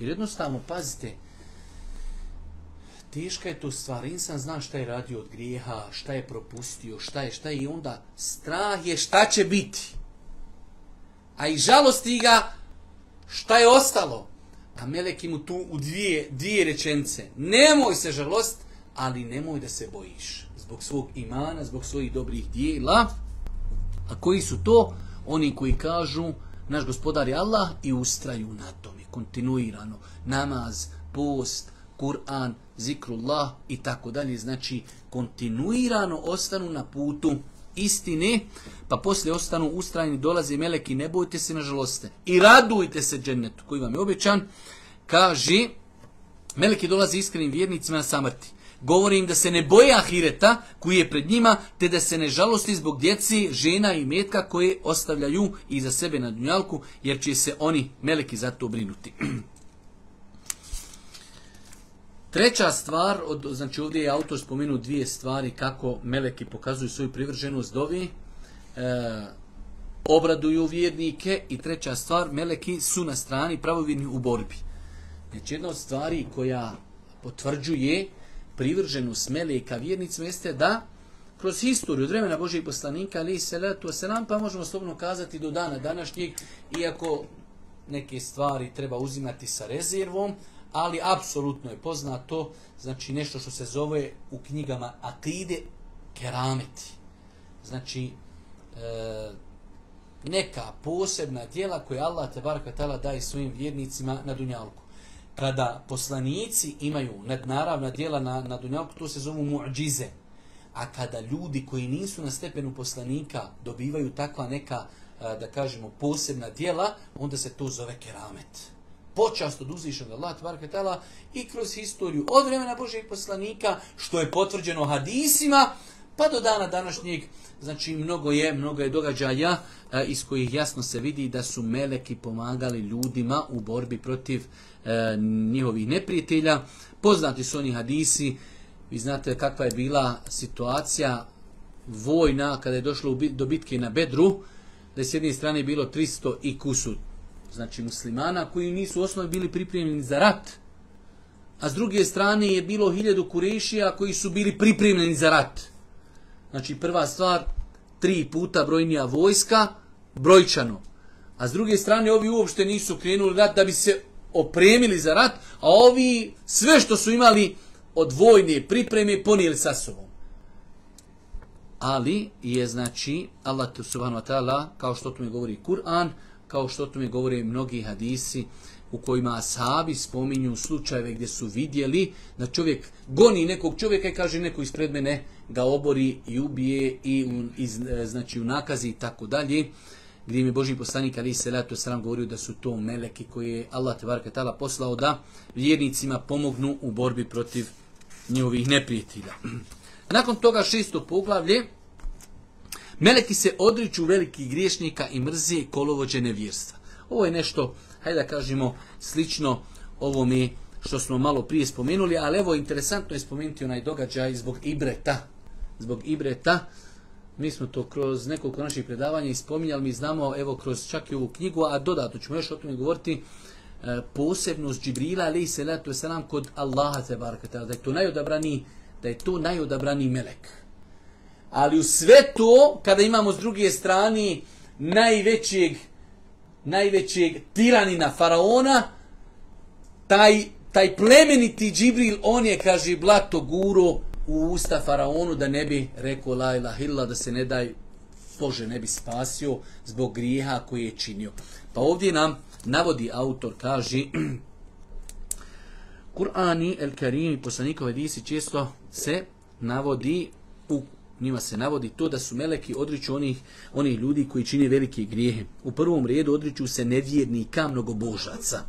Jer jednostavno, pazite, teška je to stvar. Insan zna šta je radio od grijeha, šta je propustio, šta je, šta je. I onda strah je šta će biti. A i žalosti ga šta je ostalo. A Meleki mu tu u dvije, dvije rečence. Nemoj se žalost, ali nemoj da se bojiš. Zbog svog imana, zbog svojih dobrih dijela. A koji su to? Oni koji kažu naš gospodar je Allah i ustraju na tome, kontinuirano. Namaz, post, Kur'an, zikrullah i tako dalje, znači kontinuirano ostanu na putu istine, pa poslije ostanu ustrajni, dolaze meleki, ne bojte se na žaloste i radujte se džennetu koji vam je obećan, kaže, meleki dolaze iskrenim vjernicima na samrti govori im da se ne boje ahireta koji je pred njima, te da se ne žalosti zbog djeci, žena i metka koje ostavljaju i za sebe na dunjalku, jer će se oni meleki za to brinuti. Treća stvar, od, znači ovdje je autor spomenuo dvije stvari kako meleki pokazuju svoju privrženost dovi, e, obraduju vjernike i treća stvar, meleki su na strani pravovjernih u borbi. Znači jedna od stvari koja potvrđuje e, privrženu smele ka vjernicima jeste da kroz historiju od vremena Božih poslanika ali se letu se nam pa možemo slobno kazati do dana današnjeg iako neke stvari treba uzimati sa rezervom ali apsolutno je poznato znači nešto što se zove u knjigama Akide Kerameti znači e, neka posebna dijela koje Allah te barka tala daje svojim vjernicima na dunjalku kada poslanici imaju nadnaravna djela na, na dunjalku, to se zovu muđize. A kada ljudi koji nisu na stepenu poslanika dobivaju takva neka, da kažemo, posebna djela, onda se to zove keramet. Počast od uzvišnog Allah, tala, i kroz historiju od vremena Božih poslanika, što je potvrđeno hadisima, pa do dana današnjeg znači mnogo je mnogo je događaja e, iz kojih jasno se vidi da su meleki pomagali ljudima u borbi protiv e, njihovih neprijatelja poznati su oni hadisi vi znate kakva je bila situacija vojna kada je došlo do bitke na Bedru da je s jedne strane bilo 300 i kusu znači muslimana koji nisu osnovi bili pripremljeni za rat a s druge strane je bilo hiljadu kurešija koji su bili pripremljeni za rat. Znači prva stvar, tri puta brojnija vojska, brojčano. A s druge strane, ovi uopšte nisu krenuli rat da bi se opremili za rat, a ovi sve što su imali od vojne pripreme ponijeli sa sobom. Ali je znači Allah subhanahu wa ta'ala, kao što tu mi govori Kur'an, kao što tu mi govori mnogi hadisi, uh, u kojima asabi spominju slučajeve gdje su vidjeli da čovjek goni nekog čovjeka i kaže neko ispred mene ga obori i ubije i, i e, znači u nakazi i tako dalje gdje mi Boži poslanik Ali Selatu Sram govorio da su to meleki koje je Allah Tevarka Tala poslao da vjernicima pomognu u borbi protiv njihovih neprijatelja. Nakon toga šesto poglavlje, meleki se odriču velikih griješnika i mrze kolovođe nevjerstva. Ovo je nešto hajde da kažemo, slično ovome što smo malo prije spomenuli, ali evo, interesantno je spomenuti onaj događaj zbog Ibreta. Zbog Ibreta, mi smo to kroz nekoliko naših predavanja ispominjali, mi znamo, evo, kroz čak i ovu knjigu, a dodatno ćemo još o tome govoriti, e, posebnost Džibrila, ali i se letu se nam kod Allaha te barkate, da je to najodabrani, da je to najodabrani melek. Ali u sve to, kada imamo s druge strane najvećeg najvećeg tiranina faraona, taj, taj plemeniti Džibril, on je, kaže, blato guro u usta faraonu da ne bi rekao la ilah illa, da se ne daj, Bože, ne bi spasio zbog grijeha koji je činio. Pa ovdje nam navodi autor, kaže, Kur'ani, El Karim i poslanikove disi često se navodi u njima se navodi to da su meleki odriču onih, onih ljudi koji čine velike grijehe. U prvom redu odriču se nevjernika mnogobožaca.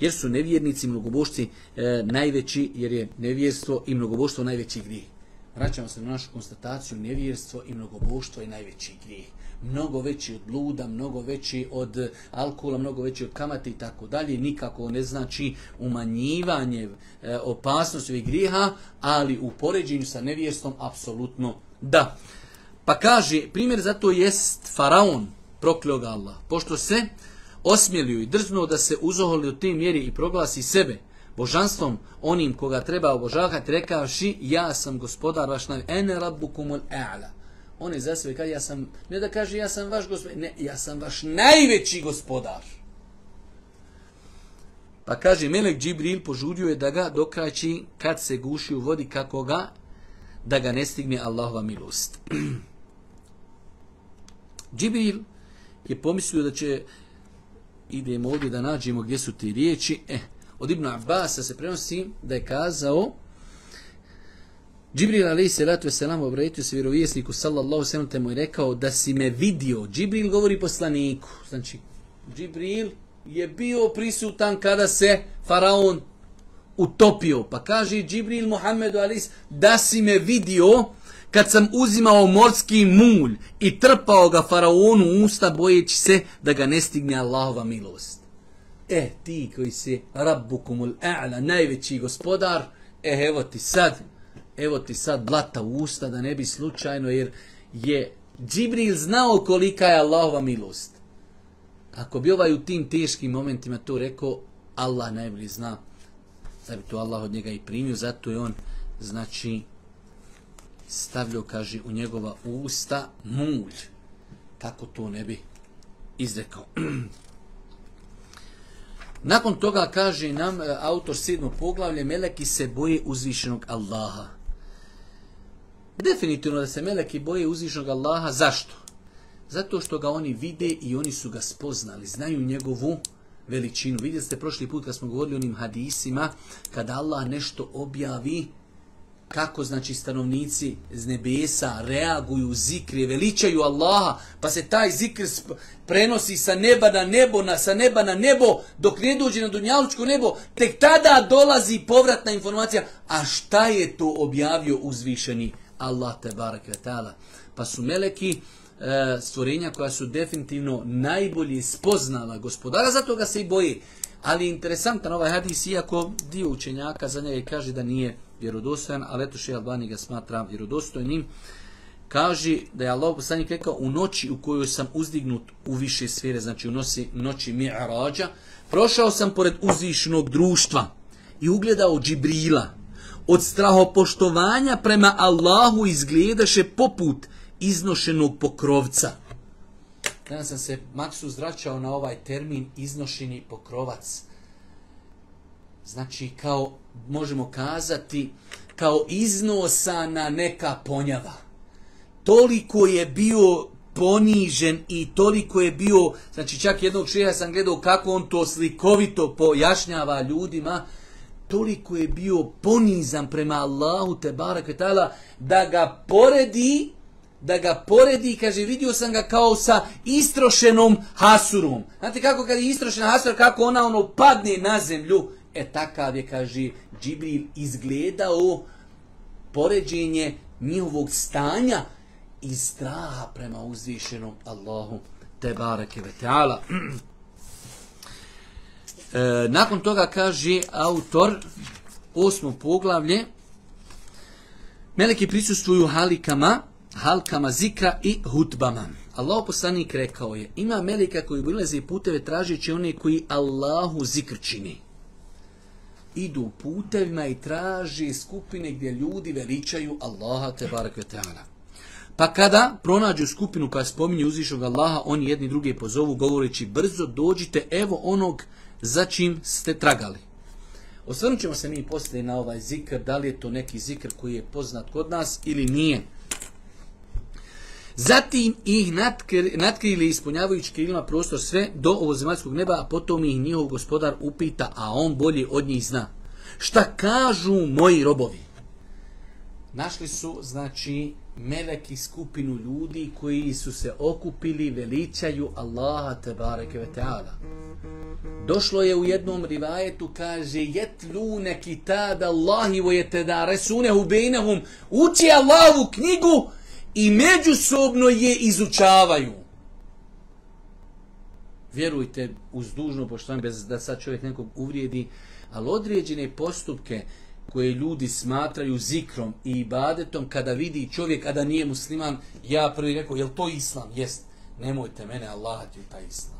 Jer su nevjernici i mnogobožci e, najveći, jer je nevjerstvo i mnogobožstvo najveći grijeh. Vraćamo se na našu konstataciju, nevjerstvo i mnogobožstvo je najveći grijeh. Mnogo veći od bluda, mnogo veći od alkohola, mnogo veći od kamate i tako dalje. Nikako ne znači umanjivanje e, opasnosti i grijeha, ali u poređenju sa nevjerstvom, apsolutno Da. Pa kaže, primjer za to jest faraon, prokleo ga Allah. Pošto se osmjelio i drznuo da se uzoholi u te mjeri i proglasi sebe božanstvom onim koga treba obožavati, rekavši, ja sam gospodar vaš navi, ene rabbukum e'la. On je za sebe kaže, ja sam, ne da kaže, ja sam vaš gospodar, ne, ja sam vaš najveći gospodar. Pa kaže, Melek Džibril požudio je da ga dokraći kad se guši u vodi kako ga da ga ne stigne Allahova milost. Džibril je pomislio da će, idemo ovdje da nađemo gdje su ti riječi, eh, od Ibnu Abasa se prenosi da je kazao Džibril alaih salatu wasalam obratio se vjerovijesniku sallallahu sallam te mu je rekao da si me vidio. Džibril govori poslaniku. Znači, Džibril je bio prisutan kada se faraon utopio. Pa kaže Džibril Muhammedu Alis, da si me vidio kad sam uzimao morski mulj i trpao ga faraonu usta bojeći se da ga ne stigne Allahova milost. E, ti koji si rabbukumul a'la, najveći gospodar, e, evo ti sad, evo ti sad blata u usta da ne bi slučajno, jer je Džibril znao kolika je Allahova milost. Ako bi ovaj u tim teškim momentima to rekao, Allah najbolji zna da bi to Allah od njega i primio, zato je on, znači, stavljao, kaže, u njegova usta mulj. Tako to ne bi izrekao. Nakon toga kaže nam e, autor sedmog poglavlja Meleki se boje uzvišenog Allaha. Definitivno da se Meleki boje uzvišenog Allaha. Zašto? Zato što ga oni vide i oni su ga spoznali. Znaju njegovu veličinu. Vidjeli ste prošli put kad smo govorili o onim hadisima, kada Allah nešto objavi, kako znači stanovnici z nebesa reaguju, zikri, veličaju Allaha, pa se taj zikr prenosi sa neba na nebo, na, sa neba na nebo, dok ne dođe na dunjalučko nebo, tek tada dolazi povratna informacija, a šta je to objavio uzvišeni Allah te barakatala. Pa su meleki, E, stvorenja koja su definitivno najbolji spoznala gospodara, zato ga se i boji. Ali interesantan ovaj hadis, iako dio učenjaka za njega kaže da nije vjerodostojan, ali eto še Albani ga smatra vjerodostojnim, kaže da je Allah poslanik rekao u noći u kojoj sam uzdignut u više sfere, znači u noci, noći mi'arađa, prošao sam pored uzvišnog društva i ugledao Džibrila. Od strahopoštovanja prema Allahu izgledaše poput iznošenog pokrovca. Dan sam se maksu zračao na ovaj termin iznošeni pokrovac. Znači, kao, možemo kazati, kao iznosana neka ponjava. Toliko je bio ponižen i toliko je bio, znači čak jednog šeha sam gledao kako on to slikovito pojašnjava ljudima, toliko je bio ponizan prema Allahu te barakvetala da ga poredi da ga poredi i kaže vidio sam ga kao sa istrošenom hasurom. Znate kako kad je istrošena hasur, kako ona ono padne na zemlju. E takav je, kaže Džibril, izgledao poređenje njihovog stanja i straha prema uzvišenom Allahu te bareke ve taala. E, nakon toga kaže autor osmo poglavlje Meleki prisustvuju halikama, halkama zikra i hutbama. Allah poslanik rekao je, ima melika koji ulaze puteve tražeći one koji Allahu zikr čini. Idu putevima i traži skupine gdje ljudi veličaju Allaha te barakve teala. Pa kada pronađu skupinu koja spominje uzvišnog Allaha, oni jedni druge pozovu govoreći brzo dođite evo onog za čim ste tragali. Osvrnut ćemo se mi poslije na ovaj zikr, da li je to neki zikr koji je poznat kod nas ili nije. Zatim ih natkrili ispunjavajući krilima prostor sve do ovozemaljskog neba, a potom ih njihov gospodar upita, a on bolje od njih zna. Šta kažu moji robovi? Našli su, znači, meleki skupinu ljudi koji su se okupili, veličaju Allaha tebareke ve teala. Došlo je u jednom rivajetu, kaže, jet lune kitada Allahi vojete da resunehu bejnehum, uči Allahovu knjigu, i međusobno je izučavaju. Vjerujte uz dužno poštovanje, bez da sad čovjek nekog uvrijedi, ali određene postupke koje ljudi smatraju zikrom i ibadetom, kada vidi čovjek, a da nije musliman, ja prvi rekao, je to islam? Jest. Nemojte mene, Allah ti taj islam.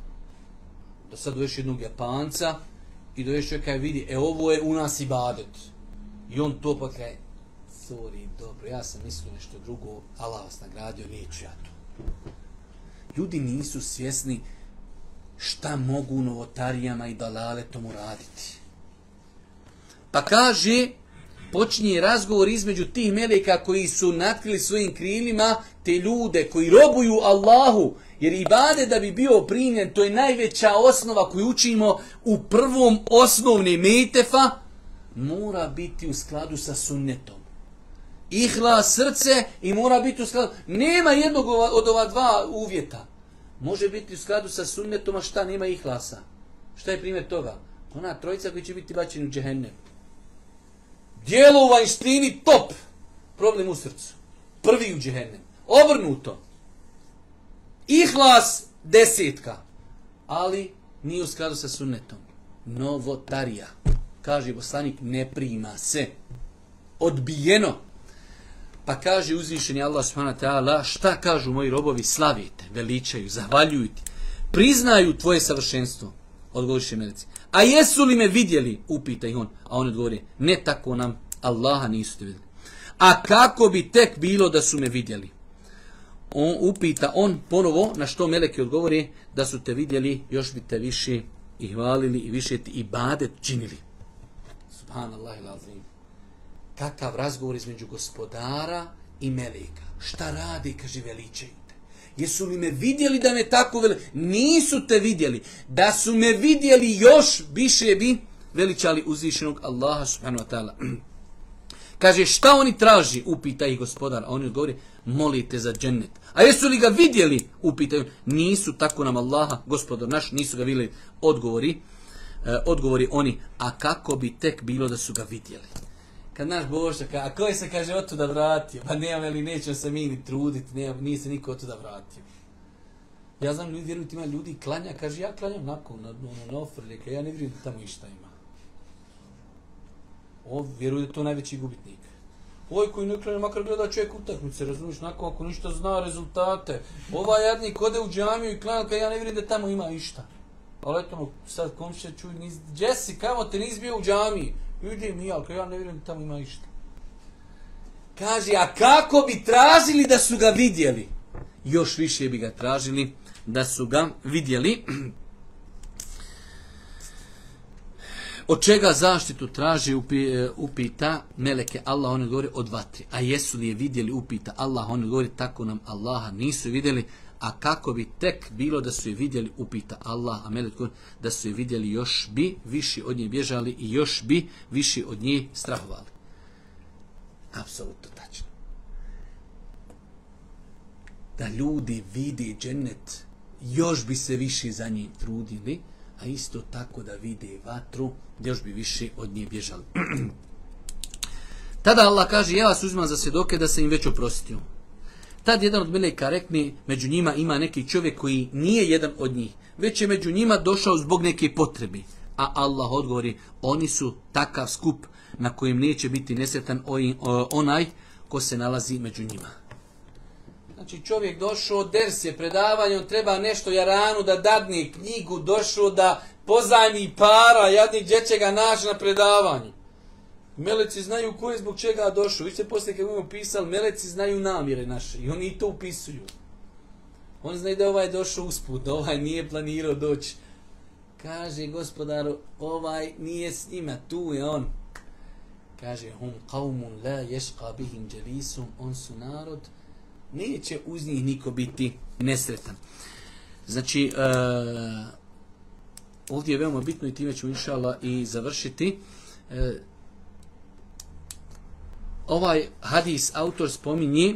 Da sad doveš jednog japanca i doveš čovjeka i vidi, e ovo je u nas ibadet. I on to pa kaže, sorry, dobro, ja sam mislio nešto drugo, Allah vas nagradio, neću ja to. Ljudi nisu svjesni šta mogu novotarijama i dalaletom uraditi. Pa kaže, počinje razgovor između tih meleka koji su natkrili svojim krilima te ljude koji robuju Allahu, jer ibade da bi bio primjen, to je najveća osnova koju učimo u prvom osnovne metefa, mora biti u skladu sa sunnetom ihlas srce i mora biti u skladu. Nema jednog od ova dva uvjeta. Može biti u skladu sa sunnetom, a šta nema ihlasa? Šta je primjer toga? Ona trojica koji će biti bačeni u džehennem. Dijelo u vanjštini top. Problem u srcu. Prvi u džehennem. Obrnuto. Ihlas desetka. Ali nije u skladu sa sunnetom. Novotarija. Kaže poslanik, ne prima se. Odbijeno. Pa kaže uzvišeni Allah subhanahu ta'ala, šta kažu moji robovi, slavite, veličaju, zahvaljuju ti, priznaju tvoje savršenstvo, odgovoriše meleci. A jesu li me vidjeli, upita ih on, a on odgovori, ne tako nam, Allaha nisu te vidjeli. A kako bi tek bilo da su me vidjeli? On upita on ponovo, na što meleki odgovori, da su te vidjeli, još bi te više i hvalili i više ti i badet činili. Subhanallah ilazim kakav razgovor između gospodara i meleka. Šta radi, kaže, veličaju te. Jesu li me vidjeli da me tako veli... Nisu te vidjeli. Da su me vidjeli još više bi veličali uzvišenog Allaha subhanu wa ta'ala. Kaže, šta oni traži? Upita ih gospodar. A oni odgovori, molite za džennet. A jesu li ga vidjeli? Upitaju, nisu tako nam Allaha, gospodar naš, nisu ga vidjeli. Odgovori, e, odgovori oni, a kako bi tek bilo da su ga vidjeli? kad naš Boža, ka, a koji se kaže od tuda vratio? Pa nema veli, nećem se mi ni truditi, nije, nije se niko od tuda vratio. Ja znam, ljudi, vjerujte, ima ljudi klanja, kaže, ja klanjam nako, na, na, ono, na, na ofrlje, ja ne vjerujem da tamo išta ima. On vjeruje da to najveći gubitnik. Ovoj koji ne klanja, makar gleda čovjek utakmice, razumiješ, nako, ako ništa zna rezultate. Ova jadnik ode u džamiju i klanja, ja ne vjerujem da tamo ima išta. Ali eto, ono, sad komšća čuje, nis, Jesse, kamo te nis bio u džamiji? Vidi mi, ali ja ne vjerujem da tamo ima ništa. Kaže, a kako bi tražili da su ga vidjeli? Još više bi ga tražili da su ga vidjeli. Od čega zaštitu traži, e, upita Meleke Allah, on govori od vatri. A jesu li je vidjeli, upita Allah, on govori tako nam Allaha nisu vidjeli a kako bi tek bilo da su je vidjeli, upita Allah, a Melek da su je vidjeli još bi viši od nje bježali i još bi viši od nje strahovali. Apsolutno tačno. Da ljudi vidi džennet, još bi se viši za njim trudili, a isto tako da vide vatru, da još bi više od nje bježali. Tada Allah kaže, ja vas uzimam za svjedoke da se im već oprostio. Tad jedan od meleka rekne, među njima ima neki čovjek koji nije jedan od njih, već je među njima došao zbog neke potrebi. A Allah odgovori, oni su takav skup na kojem neće biti nesretan onaj ko se nalazi među njima. Znači čovjek došao, ders je predavanje, on treba nešto jaranu da dadne knjigu, došao da pozajmi para, jadni dje će ga naći na predavanje. Meleci znaju ko je zbog čega došao. Vi ste poslije kad budemo pisali, meleci znaju namjere naše. I oni i to upisuju. On zna da ovaj došao usput, da ovaj nije planirao doći. Kaže gospodaru, ovaj nije s njima, tu je on. Kaže, hum qavmun la ješqa bihim dželisum, on su narod, neće uz njih niko biti nesretan. Znači, uh, ovdje je veoma bitno i time ćemo inšala i završiti. Uh, ovaj hadis autor spominje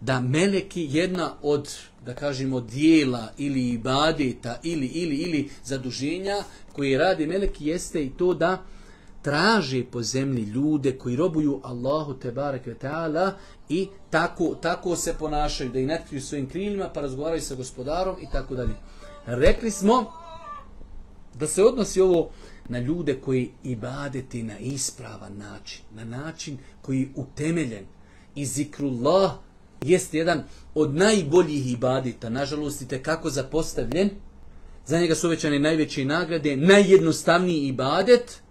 da meleki jedna od da kažemo dijela ili ibadeta ili ili ili zaduženja koji radi meleki jeste i to da traže po zemlji ljude koji robuju Allahu te bareke taala i tako tako se ponašaju da i netkriju svojim krilima pa razgovaraju sa gospodarom i tako dalje. Rekli smo da se odnosi ovo na ljude koji ibadeti na ispravan način, na način koji je utemeljen. I zikrullah jeste jedan od najboljih ibadita, nažalost i tekako zapostavljen, za njega su uvećane najveće nagrade, najjednostavniji ibadet,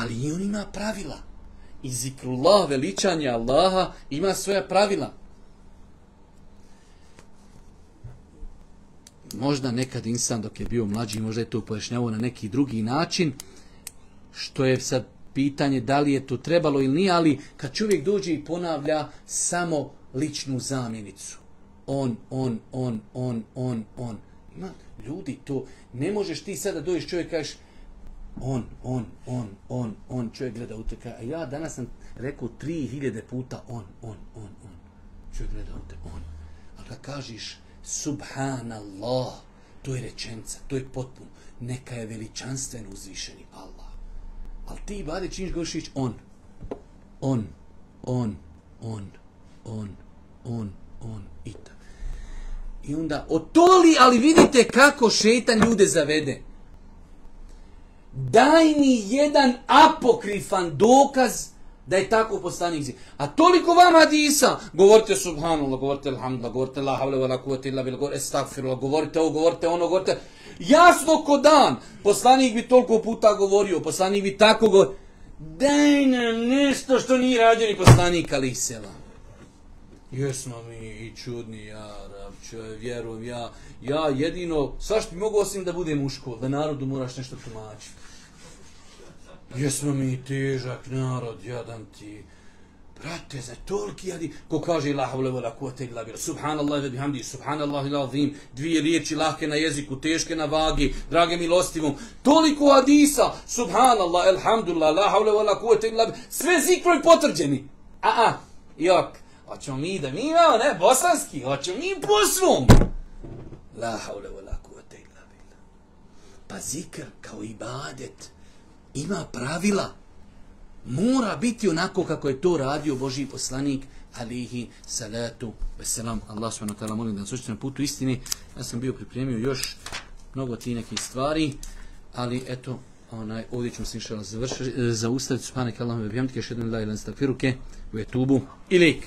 ali i on ima pravila. I zikrullah, veličanje Allaha, ima svoja pravila. možda nekad insan dok je bio mlađi, možda je to pojašnjavao na neki drugi način, što je sad pitanje da li je to trebalo ili nije, ali kad čovjek dođe i ponavlja samo ličnu zamjenicu. On, on, on, on, on, on. Ima ljudi to. Ne možeš ti sada dođeš čovjek kažeš on, on, on, on, on. Čovjek gleda u te kaže, a ja danas sam rekao tri hiljede puta on, on, on, on. Čovjek gleda u te, on. A kad kažiš Subhanallah. To je rečenca, to je potpuno. Neka je veličanstven uzvišeni Allah. Ali ti, Bade, činiš gošić on. On, on, on, on, on, on, i ta. I onda, otoli, ali vidite kako šetan ljude zavede. Daj mi jedan apokrifan dokaz da Da je tako postanik zi. A toliko vam hadisa, govorite subhanallah, govorite alhamdulillah, govorite la havle wa la kuvvete illa bil, govorite estagfirullah, govorite ovo, govorite ono, govorite Jasno ko dan, poslanik bi toliko puta govorio, poslanik bi tako govorio. Daj nam nešto što nije radio ni poslanik ali i sela. Jesmo mi i čudni, ja, rapće, vjerujem, ja, ja jedino, svašta bi mogu osim da budem u školu, da narodu moraš nešto tumačiti jesmo mi težak narod, jadan ti. Brate, za toliki jadi, ko kaže la havle vola kote ila bila, subhanallah ila bihamdi, subhanallah ila azim, dvije riječi lahke na jeziku, teške na vagi, drage milostivom, toliko hadisa, subhanallah, elhamdulillah, la havle vola kote ila bila, sve zikroj potvrđeni. A, a, jok, hoćemo mi da mi imamo, ne, bosanski, hoćemo mi po svom. La havle vola kote ila bila. Pa zikr kao ibadet, ima pravila. Mora biti onako kako je to radio Boži poslanik, alihi salatu veselam. Allah subhanahu ta'ala molim da nas učite na putu istine. Ja sam bio pripremio još mnogo ti nekih stvari, ali eto, onaj, ovdje ćemo se inšala završiti, eh, zaustaviti subhanahu ta'ala, bihamdike, šedan la ilan stafiruke, u etubu, ilik.